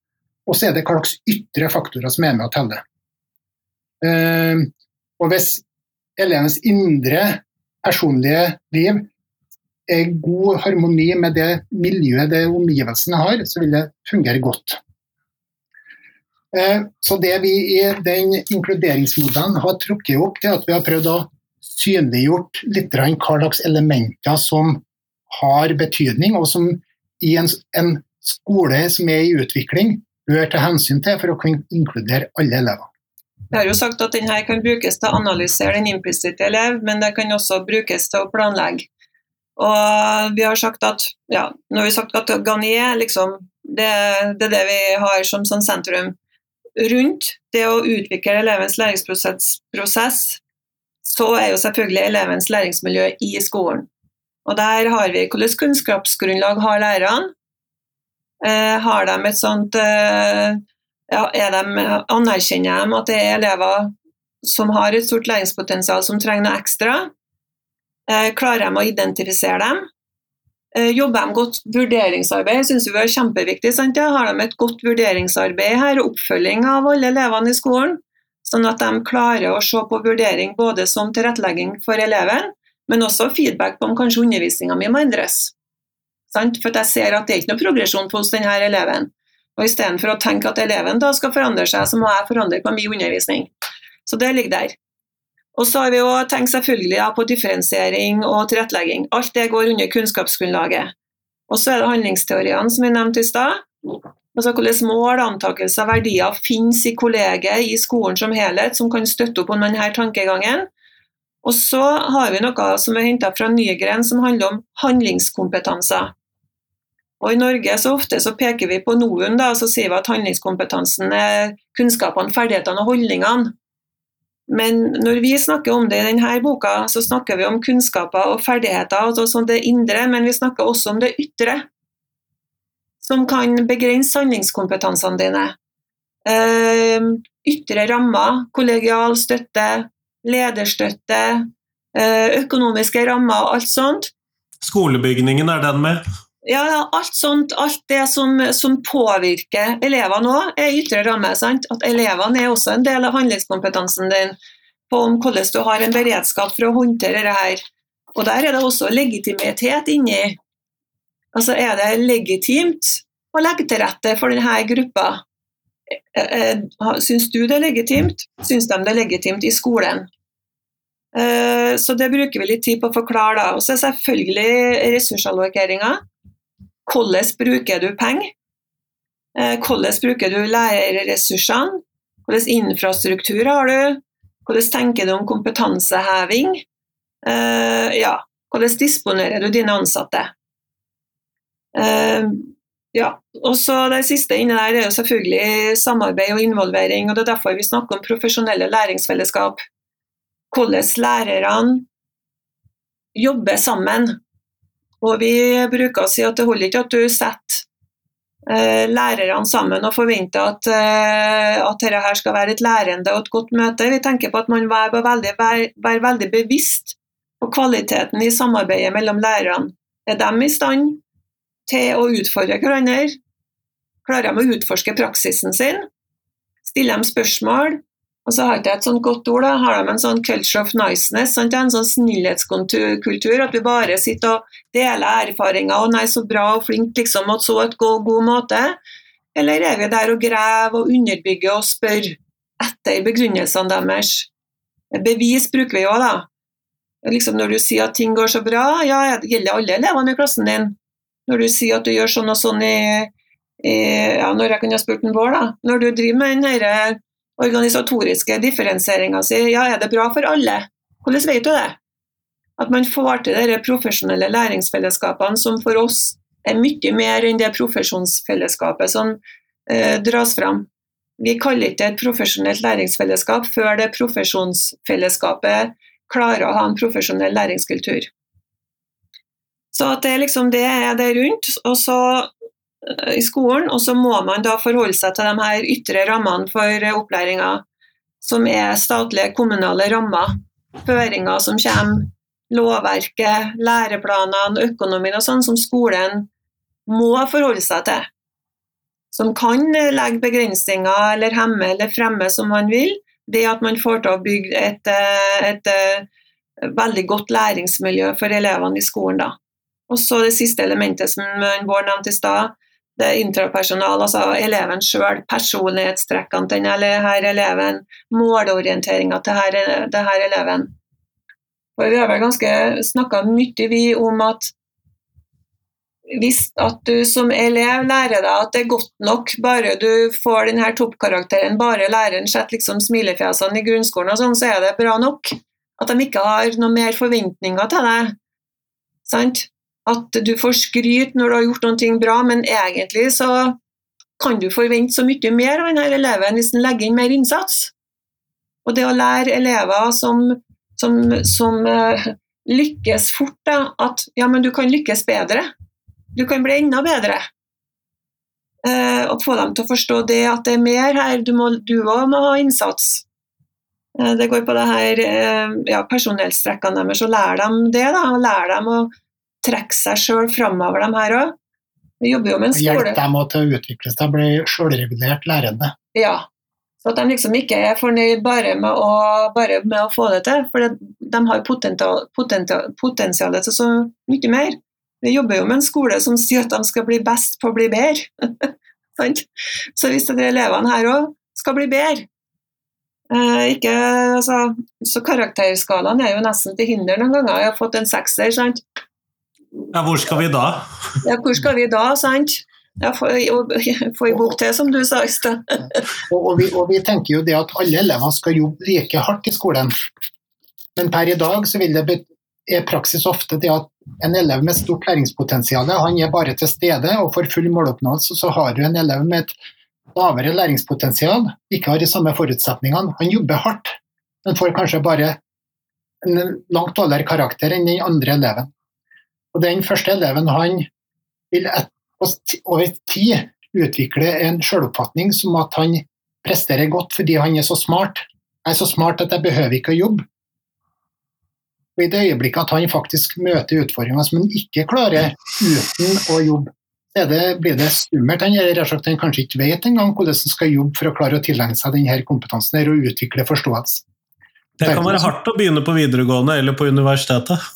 Og så er det hva slags ytre faktorer som er med å telle. Eh, og Hvis elevens indre personlige liv god harmoni med det miljøet det omgivelsene har, så vil det fungere godt. Eh, så det vi i den inkluderingsmodellen har trukket opp, det er at vi har prøvd å synliggjort litt hva slags elementer som har betydning, og som i en, en skole som er i utvikling, bør ta hensyn til for å kunne inkludere alle elever. Vi har jo sagt at denne kan brukes til å analysere den implisitte elev, men det kan også brukes til å planlegge. Og vi har sagt at ja, når vi har sagt at Garnier liksom, det, det, er det vi har som sånn sentrum rundt det å utvikle elevens læringsprosess, så er jo selvfølgelig elevens læringsmiljø i skolen. Og der har vi hvilket kunnskapsgrunnlag har lærerne. Eh, har de et sånt eh, ja, de, Anerkjenner de at det er elever som har et stort læringspotensial som trenger noe ekstra? Eh, klarer de å identifisere dem? Eh, jobber de godt vurderingsarbeid? synes vi er kjempeviktig. Sant? Har de et godt vurderingsarbeid her, oppfølging av alle elevene i skolen? Sånn at de klarer å se på vurdering både som tilrettelegging for eleven, men også feedback på om kanskje undervisninga mi må endres. Sant? For jeg ser at det er ikke noe progresjon hos denne eleven. Og Istedenfor å tenke at eleven da skal forandre seg, så må jeg forandre på min undervisning. Så det ligger der. Og så har vi jo tenkt selvfølgelig på differensiering og tilrettelegging. Alt det går under kunnskapsgrunnlaget. Og så er det handlingsteoriene som vi nevnte i stad. Altså Hvilke mål, antakelser verdier finnes i kollegiet, i skolen som helhet, som kan støtte opp om denne tankegangen. Og så har vi noe som er henta fra Nygren, som handler om handlingskompetanser. Og I Norge så ofte så peker vi på NOUN, da, så sier vi at handlingskompetansen er kunnskapene, ferdighetene og holdningene. Men når vi snakker om det i denne boka, så snakker vi om kunnskaper og ferdigheter, altså sånn det indre, men vi snakker også om det ytre. Som kan begrense handlingskompetansene dine. Ehm, ytre rammer, kollegial støtte, lederstøtte, eh, økonomiske rammer og alt sånt. Skolebygningen er den med? Ja, alt sånt, alt det som, som påvirker elevene òg, er ytre ramme. Sant? At elevene er også en del av handlingskompetansen din på om hvordan du har en beredskap for å håndtere dette her. Og der er det også legitimitet inni. Altså, er det legitimt å legge til rette for denne gruppa? Eh, eh, syns du det er legitimt? Syns de det er legitimt i skolen? Eh, så det bruker vi litt tid på å forklare. da. Og så er selvfølgelig ressursallokeringa. Hvordan bruker du penger? Hvordan bruker du lærerressursene? Hvilken infrastruktur har du? Hvordan tenker du om kompetanseheving? Ja, hvordan disponerer du dine ansatte? Ja, og så Det siste inne der er jo selvfølgelig samarbeid og involvering. og Det er derfor vi snakker om profesjonelle læringsfellesskap. Hvordan lærerne jobber sammen. Og Vi bruker å si at det holder ikke at du setter eh, lærerne sammen og forventer at, eh, at dette skal være et lærende og et godt møte. Vi tenker på at man bør være, være veldig bevisst på kvaliteten i samarbeidet mellom lærerne. Er de i stand til å utfordre hverandre. Klarer de å utforske praksisen sin? Stiller de spørsmål? Og så har ikke et sånt godt ord, da. har de en sånn culture of niceness, sant? en sånn snillhetskultur, at vi bare sitter og deler erfaringer og 'nei, så bra og flink', liksom, og så et god, god måte? Eller er vi der og graver og underbygger og spør etter begrunnelsene deres? Bevis bruker vi jo, da. Liksom når du sier at ting går så bra, ja, det gjelder alle elevene i klassen din. Når du sier at du gjør sånn og sånn i, i ja, Når jeg kunne ha spurt en Bård, da. Når du driver med den organisatoriske differensieringa si, ja, er det bra for alle? Hvordan vet du det? At man får til de profesjonelle læringsfellesskapene som for oss er mye mer enn det profesjonsfellesskapet som eh, dras fram. Vi kaller ikke det et profesjonelt læringsfellesskap før det profesjonsfellesskapet klarer å ha en profesjonell læringskultur. Så det, liksom, det er det rundt. Og så i skolen, og så må man da forholde seg til de her ytre rammene for opplæringa, som er statlige, kommunale rammer. Føringer som kommer, lovverket, læreplanene, økonomien og sånn, som skolen må forholde seg til. Som kan legge begrensninger eller hemme eller fremme som man vil. Det at man får til å bygge et, eh, et, et eh, veldig godt læringsmiljø for elevene i skolen. da. Og så det siste elementet som Bård nevnte i stad, det er intrapersonal, altså eleven sjøl, personlighetstrekkene til denne eleven, målorienteringa til denne eleven. Og vi har vel ganske snakka mye vi om at hvis at du som elev lærer deg at det er godt nok bare du får denne toppkarakteren, bare læreren setter liksom smilefjesene i grunnskolen, og sånn, så er det bra nok. At de ikke har noe mer forventninger til deg. Sant? At du får skryt når du har gjort noe bra, men egentlig så kan du forvente så mye mer av denne eleven hvis den legger inn mer innsats. Og det å lære elever som, som, som uh, lykkes fort, da, at ja, men du kan lykkes bedre. Du kan bli enda bedre. Uh, og få dem til å forstå det at det er mer her, du òg må, ha innsats. Uh, det går på det her ja, personellstrekkene deres, og lære dem det. da, og lære dem å trekke seg sjøl framover, de her òg. Vi jobber jo med en skole Hjelpe dem til å utvikle seg, bli sjølregulert lærende. Ja. Så at de liksom ikke er fornøyd bare med å, bare med å få det til, for det, de har potensial, potensial, potensial til så mye mer. Vi jobber jo med en skole som sier at de skal bli best på å bli bedre. <laughs> så hvis de elevene her òg skal bli bedre eh, ikke, altså, Så karakterskalaen er jo nesten til hinder noen ganger. Jeg har fått en sekser. sant? Ja, hvor skal vi da? Ja, hvor skal vi da, sant? Ja, få ei bok til, som du sa i stad. <laughs> og, og, og, vi tenker jo det at alle elever skal jobbe like hardt i skolen. Men per i dag så vil det er praksis ofte det at en elev med stort læringspotensial han er bare til stede og får full måloppnåelse. Så har du en elev med et lavere læringspotensial, ikke har de samme forutsetningene. Han jobber hardt, men får kanskje bare en langt dårligere karakter enn den andre eleven. Og Den første eleven han vil over tid utvikle en selvoppfatning som at han presterer godt fordi han er så smart. Jeg er så smart at jeg behøver ikke å jobbe. Og I det øyeblikket at han faktisk møter utfordringer som han ikke klarer uten å jobbe, så det, blir det skummelt. Han, han kanskje ikke vet engang hvordan han skal jobbe for å klare å tilegne seg denne kompetansen her og utvikle forståelse. Det kan være hardt å begynne på videregående eller på universitetet.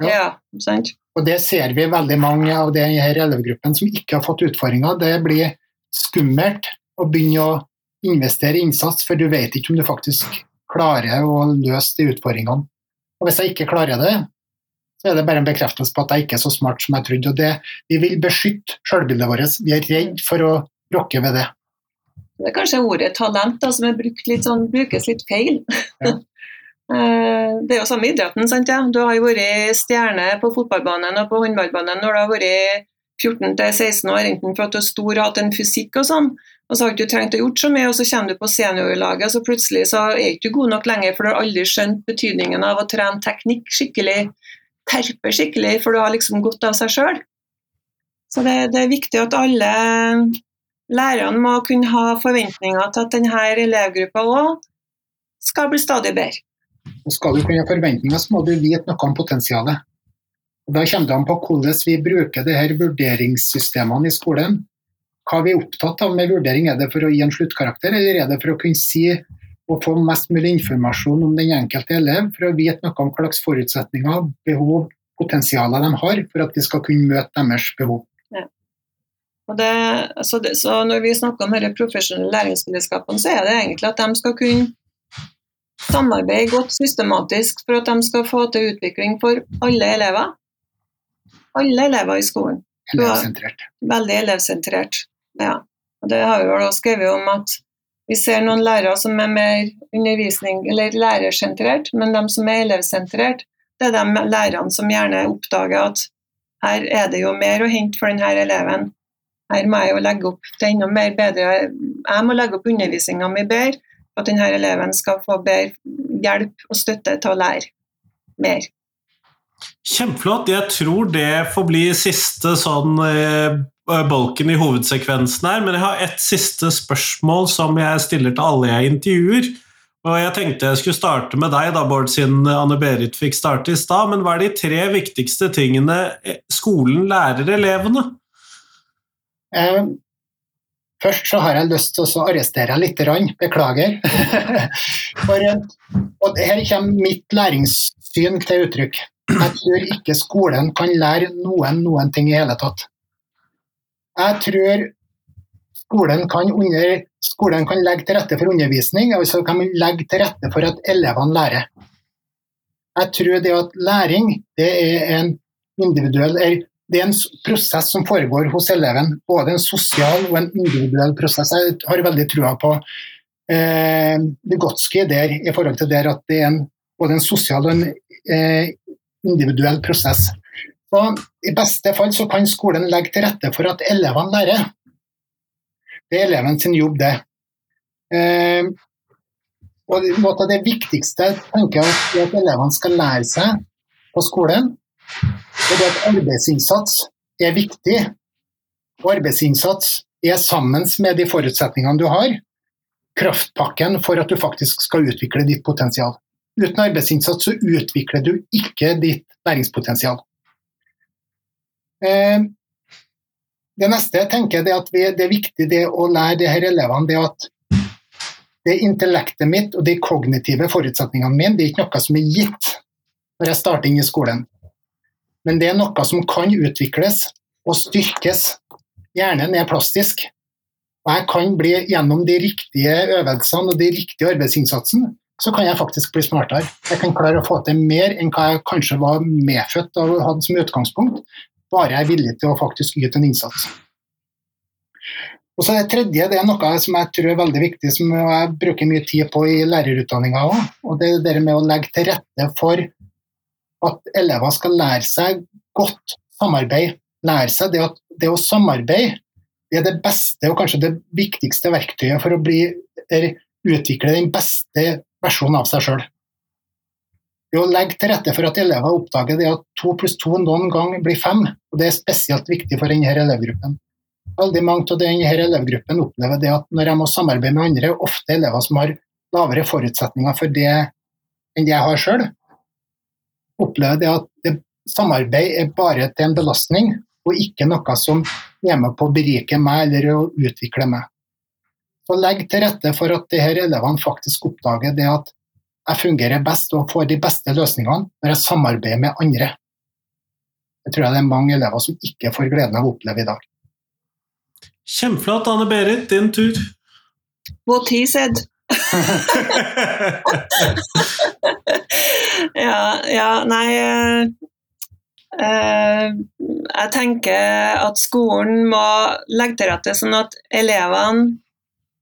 Ja, ja sant. Og Det ser vi veldig mange av denne elevgruppen som ikke har fått utfordringer. Det blir skummelt å begynne å investere innsats, for du vet ikke om du faktisk klarer å løse de utfordringene. Og Hvis jeg ikke klarer det, så er det bare en bekreftelse på at jeg ikke er så smart som jeg trodde. og det, Vi vil beskytte selvbildet vårt. Vi er redd for å rokke ved det. Det er kanskje ordet talent da, som er litt sånn, brukes litt feil. Ja. <laughs> Eh, det er jo samme idretten. sant ja? Du har jo vært stjerne på fotballbanen og på håndballbanen når du har vært 14-16 år, enten for at du er stor og hatt en fysikk og sånn, og så har du ikke trengt å gjort så mye, og så kommer du på seniorlaget, og så plutselig så er du ikke god nok lenger, for du har aldri skjønt betydningen av å trene teknikk skikkelig, terpe skikkelig, for du har liksom godt av seg sjøl. Så det, det, er viktig at alle lærerne må kunne ha forventninger til at denne elevgruppa òg skal bli stadig bedre. Og skal du kunne ha forventninger, så må du vite noe om potensialet. Og da kommer det an på hvordan vi bruker det her vurderingssystemene i skolen. Hva vi er opptatt av med vurdering. Er det for å gi en sluttkarakter, eller er det for å kunne si og få mest mulig informasjon om den enkelte elev, for å vite noe om hva slags forutsetninger, behov, potensialer de har, for at vi skal kunne møte deres behov. Ja. Det, så, det, så, Når vi snakker om disse profesjonelle læringsfellesskapene, så er det egentlig at de skal kunne samarbeide godt systematisk for at de skal få til utvikling for alle elever. Alle elever i skolen. Elevsentrert. Veldig elevsentrert. Ja. Og det har vi vel også skrevet om at vi ser noen lærere som er mer undervisning, eller lærersentrert, men de som er elevsentrert, det er de lærerne som gjerne oppdager at her er det jo mer å hente for denne eleven. Her må jeg jo legge opp til enda mer bedre Jeg må legge opp undervisninga mi bedre at denne eleven skal få bedre hjelp og støtte til å lære mer. Kjempeflott. Jeg tror det får bli siste sånn eh, bolken i hovedsekvensen her, men jeg har et siste spørsmål som jeg stiller til alle jeg intervjuer. Og jeg tenkte jeg skulle starte med deg, da, Bård, siden Anne-Berit fikk starte i stad. Men hva er de tre viktigste tingene skolen lærer elevene? Eh, Først så har jeg lyst til å arrestere litt, beklager. <laughs> For, og her kommer mitt læringssyn til uttrykk. Jeg tror ikke skolen kan lære noen noen ting i hele tatt. Jeg tror skolen kan, under, skolen kan legge til rette for undervisning, og så kan man legge til rette for at elevene lærer. Jeg tror det at læring det er en individuell, det er en prosess som foregår hos eleven. Både en sosial og en individuell prosess. Jeg har veldig trua på eh, Vygotsky der i forhold til der at det er en, både en sosial og en eh, individuell prosess. Så I beste fall så kan skolen legge til rette for at elevene lærer. Det er eleven sin jobb, det. Eh, og Noe av det viktigste tenker jeg er at elevene skal lære seg på skolen, det at arbeidsinnsats er viktig. Og arbeidsinnsats er sammen med de forutsetningene du har, kraftpakken for at du faktisk skal utvikle ditt potensial. Uten arbeidsinnsats så utvikler du ikke ditt læringspotensial. Eh, det neste jeg tenker er at det er viktig det å lære de her elevene det at det intellektet mitt og de kognitive forutsetningene mine det er ikke noe som er gitt når jeg starter inn i skolen. Men det er noe som kan utvikles og styrkes, gjerne ned plastisk. Og jeg kan bli gjennom de riktige øvelsene og de riktige arbeidsinnsatsen, så kan jeg faktisk bli smartere. Jeg kan klare å få til mer enn hva jeg kanskje var medfødt og hadde som utgangspunkt, bare jeg er villig til å faktisk yte en innsats. Og så Det tredje det er noe som jeg tror er veldig viktig, som jeg bruker mye tid på i lærerutdanninga òg. Og det er det med å legge til rette for at elever skal lære seg godt samarbeid. Lære seg det at det å samarbeide det er det beste og kanskje det viktigste verktøyet for å bli, utvikle den beste versjonen av seg sjøl. Det å legge til rette for at elever oppdager det at to pluss to noen gang blir fem, og det er spesielt viktig for denne elevgruppen. Veldig mange av denne elevgruppen opplever det at når jeg må samarbeide med andre, ofte elever som har lavere forutsetninger for det enn jeg har sjøl, opplever det at det, samarbeid er bare til en belastning, og ikke noe som er med på å berike meg eller å utvikle meg. Så Legg til rette for at de her elevene faktisk oppdager det at jeg fungerer best og får de beste løsningene når jeg samarbeider med andre. Det tror jeg det er mange elever som ikke får gleden av å oppleve i dag. Kjempeflott, Anne Berit. Din tur. What he said. Ja, ja, nei eh, eh, Jeg tenker at skolen må legge til rette sånn at elevene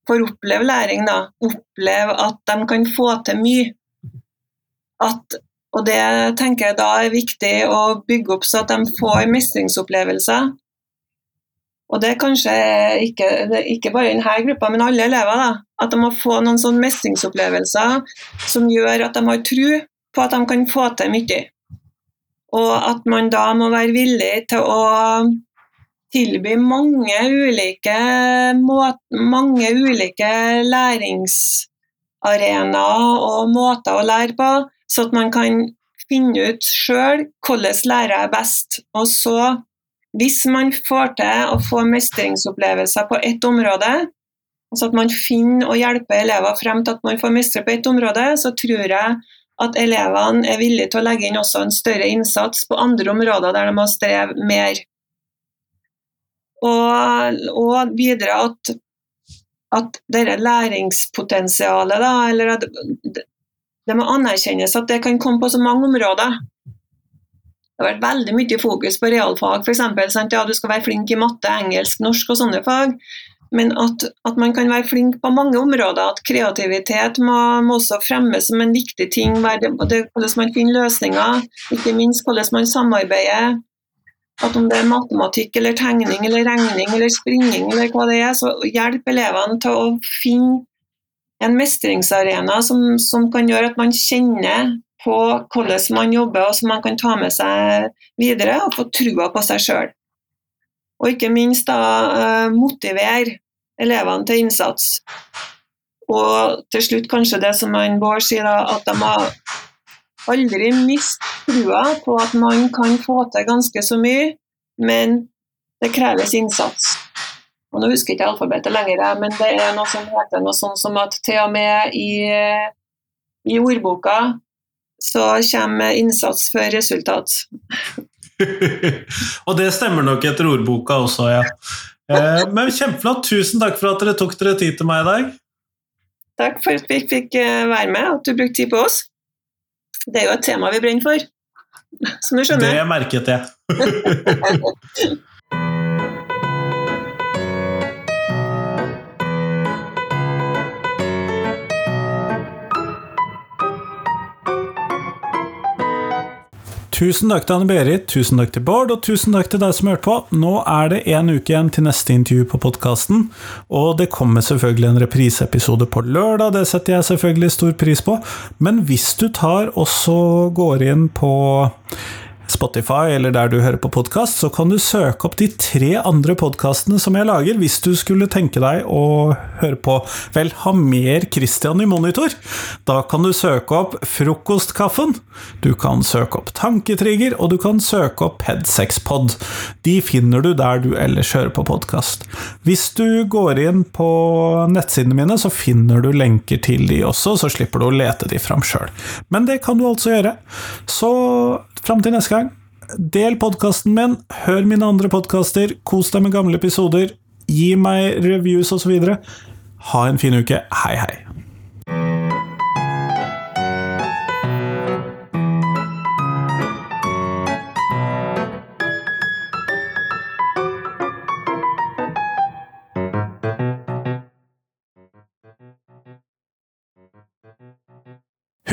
får oppleve læring, da. Oppleve at de kan få til mye. At, og det tenker jeg da er viktig å bygge opp så at de får mestringsopplevelser. Og det er kanskje ikke, ikke bare denne gruppa, men alle elever. da, At de må få noen sånne mestringsopplevelser som gjør at de har tro på at de kan få til mye. Og at man da må være villig til å tilby mange ulike, mange ulike læringsarenaer og måter å lære på, så at man kan finne ut sjøl hvordan lærer jeg best. Og så, hvis man får til å få mestringsopplevelser på ett område, så at man finner og hjelper elever frem til at man får mestre på ett område, så tror jeg at elevene er villige til å legge inn også en større innsats på andre områder der de har strevd mer. Og, og videre at, at dette læringspotensialet, da, eller at det må anerkjennes at det kan komme på så mange områder. Det har vært veldig mye fokus på realfag, f.eks. Ja, du skal være flink i matte, engelsk, norsk og sånne fag. Men at, at man kan være flink på mange områder. At kreativitet må, må også fremmes som en viktig ting. Hvordan man finner løsninger, ikke minst hvordan man samarbeider at om det er matematikk eller tegning eller regning eller springing eller hva det er, så hjelp elevene til å finne en mestringsarena som, som kan gjøre at man kjenner på hvordan man jobber, og som man kan ta med seg videre og få trua på seg sjøl. Og ikke minst da eh, motivere elevene til innsats. Og til slutt kanskje det som han Bård sier, at de har aldri mist trua på at man kan få til ganske så mye, men det kreves innsats. Og Nå husker jeg ikke alfabetet lenger, men det er noe som heter noe sånn som at til og med i, i ordboka så kommer innsats før resultat. <laughs> og det stemmer nok etter ordboka også, ja. Eh, men kjempeflott. Tusen takk for at dere tok dere tid til meg i dag. Takk for at vi fikk eh, være med, og at du brukte tid på oss. Det er jo et tema vi brenner for, som du skjønner. Det merket jeg. <laughs> Tusen takk til Anne-Berit, tusen takk til Bård, og tusen takk til deg som hørte på. Nå er det én uke igjen til neste intervju på podkasten, og det kommer selvfølgelig en repriseepisode på lørdag, det setter jeg selvfølgelig stor pris på, men hvis du tar og så går inn på Spotify eller der du hører på podkast, så kan du søke opp de tre andre podkastene som jeg lager, hvis du skulle tenke deg å høre på Vel, ha mer Christian i monitor. Da kan du søke opp Frokostkaffen, du kan søke opp Tanketrigger, og du kan søke opp Head6pod. De finner du der du ellers hører på podkast. Hvis du går inn på nettsidene mine, så finner du lenker til de også, så slipper du å lete de fram sjøl. Men det kan du altså gjøre. Så fram til neste gang Del podkasten min, hør mine andre podkaster, kos deg med gamle episoder, gi meg reviews osv. Ha en fin uke. Hei, hei.